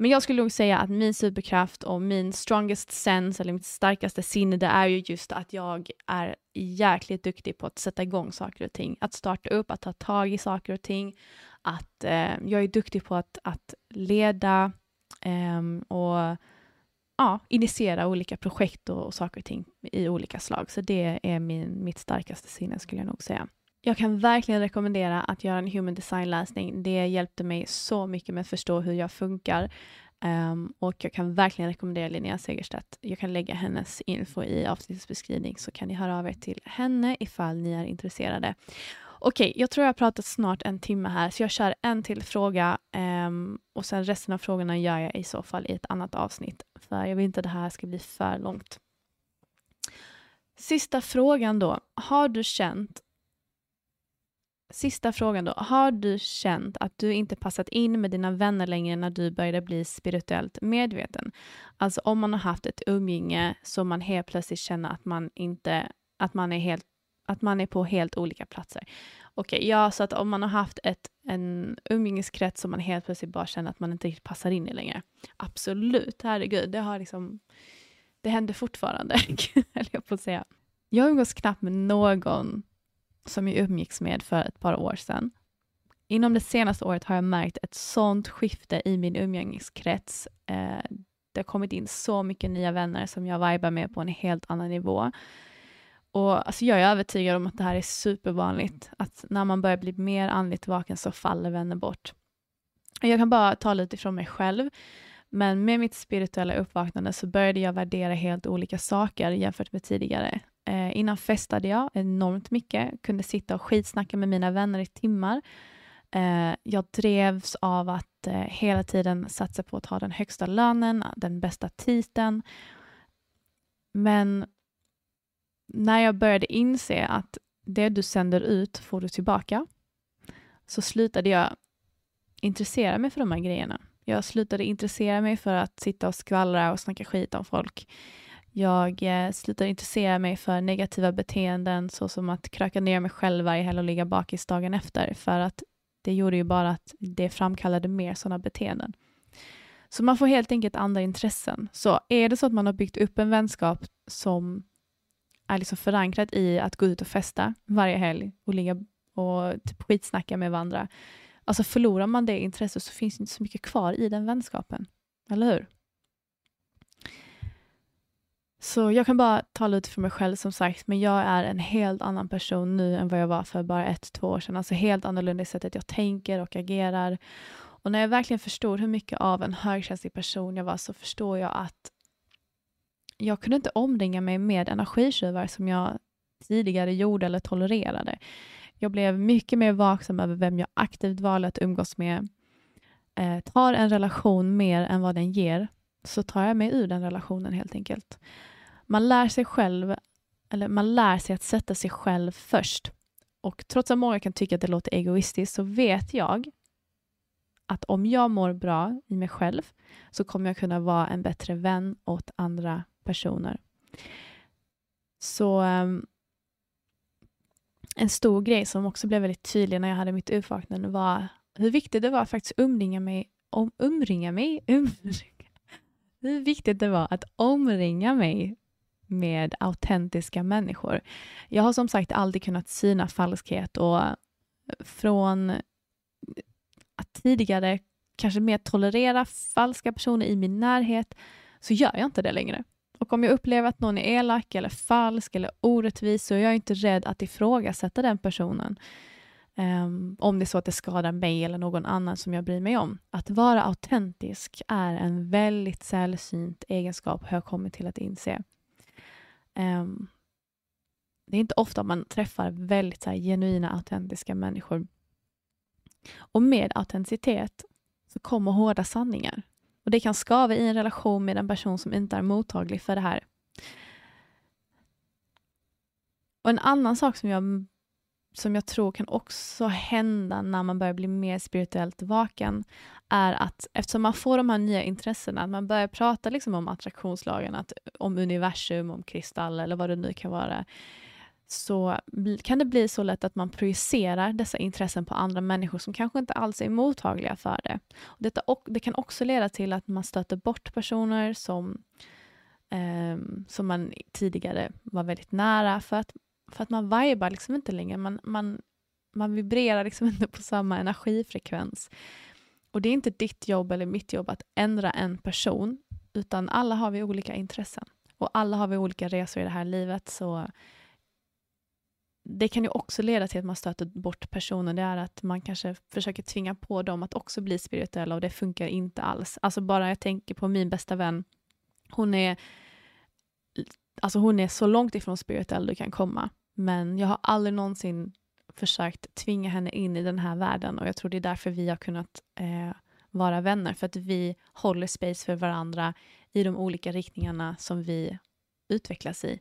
Men jag skulle nog säga att min superkraft och min strongest sense, eller mitt starkaste sinne, det är ju just att jag är jäkligt duktig på att sätta igång saker och ting. Att starta upp, att ta tag i saker och ting. Att eh, jag är duktig på att, att leda eh, och ja, initiera olika projekt och, och, saker och ting i olika slag. Så det är min, mitt starkaste sinne skulle jag nog säga. Jag kan verkligen rekommendera att göra en human design-läsning. Det hjälpte mig så mycket med att förstå hur jag funkar. Um, och jag kan verkligen rekommendera Linnea Segerstedt. Jag kan lägga hennes info i avsnittets beskrivning så kan ni höra av er till henne ifall ni är intresserade. Okej, okay, jag tror jag har pratat snart en timme här, så jag kör en till fråga um, och sen resten av frågorna gör jag i så fall i ett annat avsnitt, för jag vill inte att det här ska bli för långt. Sista frågan då. Har du känt Sista frågan då. Har du känt att du inte passat in med dina vänner längre när du började bli spirituellt medveten? Alltså om man har haft ett umgänge så man helt plötsligt känner att man inte, att man är helt att man är på helt olika platser. Okej, okay, ja, så att om man har haft ett, en umgängeskrets som man helt plötsligt bara känner att man inte riktigt passar in i längre. Absolut, herregud, det har liksom, det händer fortfarande, *laughs* höll jag på att säga. Jag umgås knappt med någon som jag umgicks med för ett par år sedan. Inom det senaste året har jag märkt ett sånt skifte i min umgängeskrets. Eh, det har kommit in så mycket nya vänner som jag vibar med på en helt annan nivå. Och alltså jag är övertygad om att det här är supervanligt, att när man börjar bli mer andligt vaken så faller vänner bort. Jag kan bara ta lite från mig själv, men med mitt spirituella uppvaknande så började jag värdera helt olika saker jämfört med tidigare. Eh, innan festade jag enormt mycket, kunde sitta och skitsnacka med mina vänner i timmar. Eh, jag drevs av att eh, hela tiden satsa på att ha den högsta lönen, den bästa titeln. Men när jag började inse att det du sänder ut får du tillbaka, så slutade jag intressera mig för de här grejerna. Jag slutade intressera mig för att sitta och skvallra och snacka skit om folk. Jag eh, slutade intressera mig för negativa beteenden såsom att kröka ner mig själv varje helg och ligga bakis dagen efter för att det gjorde ju bara att det framkallade mer sådana beteenden. Så man får helt enkelt andra intressen. Så är det så att man har byggt upp en vänskap som är liksom förankrat i att gå ut och festa varje helg och ligga och typ skitsnacka med varandra. Alltså förlorar man det intresset så finns det inte så mycket kvar i den vänskapen. Eller hur? Så jag kan bara tala ut för mig själv som sagt, men jag är en helt annan person nu än vad jag var för bara ett, två år sedan. Alltså helt annorlunda i sättet jag tänker och agerar. Och när jag verkligen förstod hur mycket av en högkänslig person jag var så förstår jag att jag kunde inte omringa mig med energitjuvar som jag tidigare gjorde eller tolererade. Jag blev mycket mer vaksam över vem jag aktivt valde att umgås med. Eh, tar en relation mer än vad den ger så tar jag mig ur den relationen helt enkelt. Man lär sig själv, eller man lär sig att sätta sig själv först. Och trots att många kan tycka att det låter egoistiskt så vet jag att om jag mår bra i mig själv så kommer jag kunna vara en bättre vän åt andra personer. Så um, en stor grej som också blev väldigt tydlig när jag hade mitt uppvaknande var hur viktigt det var att faktiskt umringa mig, om, umringa mig, *laughs* umringa, hur viktigt det var att omringa mig med autentiska människor. Jag har som sagt aldrig kunnat syna falskhet och från att tidigare kanske mer tolerera falska personer i min närhet så gör jag inte det längre. Och om jag upplever att någon är elak eller falsk eller orättvis så är jag inte rädd att ifrågasätta den personen. Um, om det är så att det skadar mig eller någon annan som jag bryr mig om. Att vara autentisk är en väldigt sällsynt egenskap har jag kommit till att inse. Um, det är inte ofta man träffar väldigt så här, genuina, autentiska människor. Och med autenticitet så kommer hårda sanningar. Och det kan skava i en relation med en person som inte är mottaglig för det här. Och en annan sak som jag, som jag tror kan också hända när man börjar bli mer spirituellt vaken är att eftersom man får de här nya intressena, att man börjar prata liksom om attraktionslagen, att, om universum, om kristall eller vad det nu kan vara, så kan det bli så lätt att man projicerar dessa intressen på andra människor som kanske inte alls är mottagliga för det. Detta, och, det kan också leda till att man stöter bort personer som, eh, som man tidigare var väldigt nära för att, för att man vibar liksom inte längre. Man, man, man vibrerar liksom inte på samma energifrekvens. Och det är inte ditt jobb eller mitt jobb att ändra en person, utan alla har vi olika intressen. Och alla har vi olika resor i det här livet, så det kan ju också leda till att man stöter bort personer. Det är att man kanske försöker tvinga på dem att också bli spirituella och det funkar inte alls. Alltså bara jag tänker på min bästa vän. Hon är, alltså hon är så långt ifrån spirituell du kan komma. Men jag har aldrig någonsin försökt tvinga henne in i den här världen och jag tror det är därför vi har kunnat eh, vara vänner. För att vi håller space för varandra i de olika riktningarna som vi utvecklas i.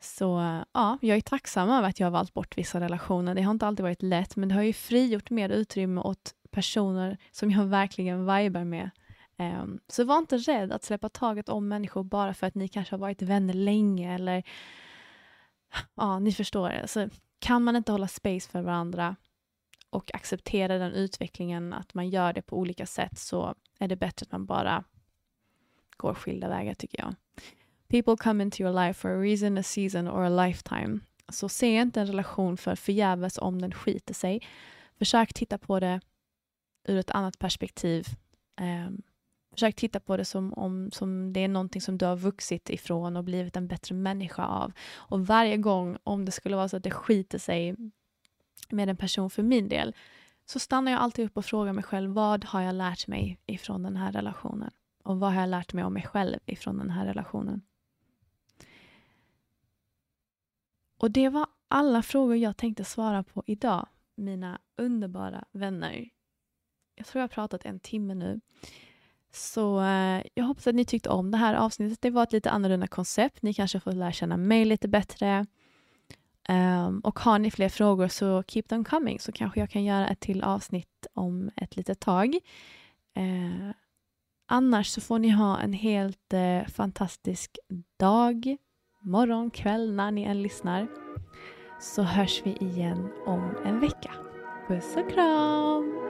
Så ja, jag är tacksam över att jag har valt bort vissa relationer. Det har inte alltid varit lätt, men det har ju frigjort mer utrymme åt personer som jag verkligen vibar med. Um, så var inte rädd att släppa taget om människor bara för att ni kanske har varit vänner länge eller ja, ni förstår. Alltså, kan man inte hålla space för varandra och acceptera den utvecklingen, att man gör det på olika sätt, så är det bättre att man bara går skilda vägar tycker jag. People come into your life for a reason, a season or a lifetime. Så se inte en relation för förgäves om den skiter sig. Försök titta på det ur ett annat perspektiv. Um, försök titta på det som om som det är någonting som du har vuxit ifrån och blivit en bättre människa av. Och varje gång, om det skulle vara så att det skiter sig med en person för min del, så stannar jag alltid upp och frågar mig själv, vad har jag lärt mig ifrån den här relationen? Och vad har jag lärt mig om mig själv ifrån den här relationen? Och det var alla frågor jag tänkte svara på idag, mina underbara vänner. Jag tror jag har pratat en timme nu. Så eh, jag hoppas att ni tyckte om det här avsnittet. Det var ett lite annorlunda koncept. Ni kanske får lära känna mig lite bättre. Um, och har ni fler frågor så keep them coming så kanske jag kan göra ett till avsnitt om ett litet tag. Eh, annars så får ni ha en helt eh, fantastisk dag, morgon, kväll, när ni än lyssnar. Så hörs vi igen om en vecka. Puss och kram!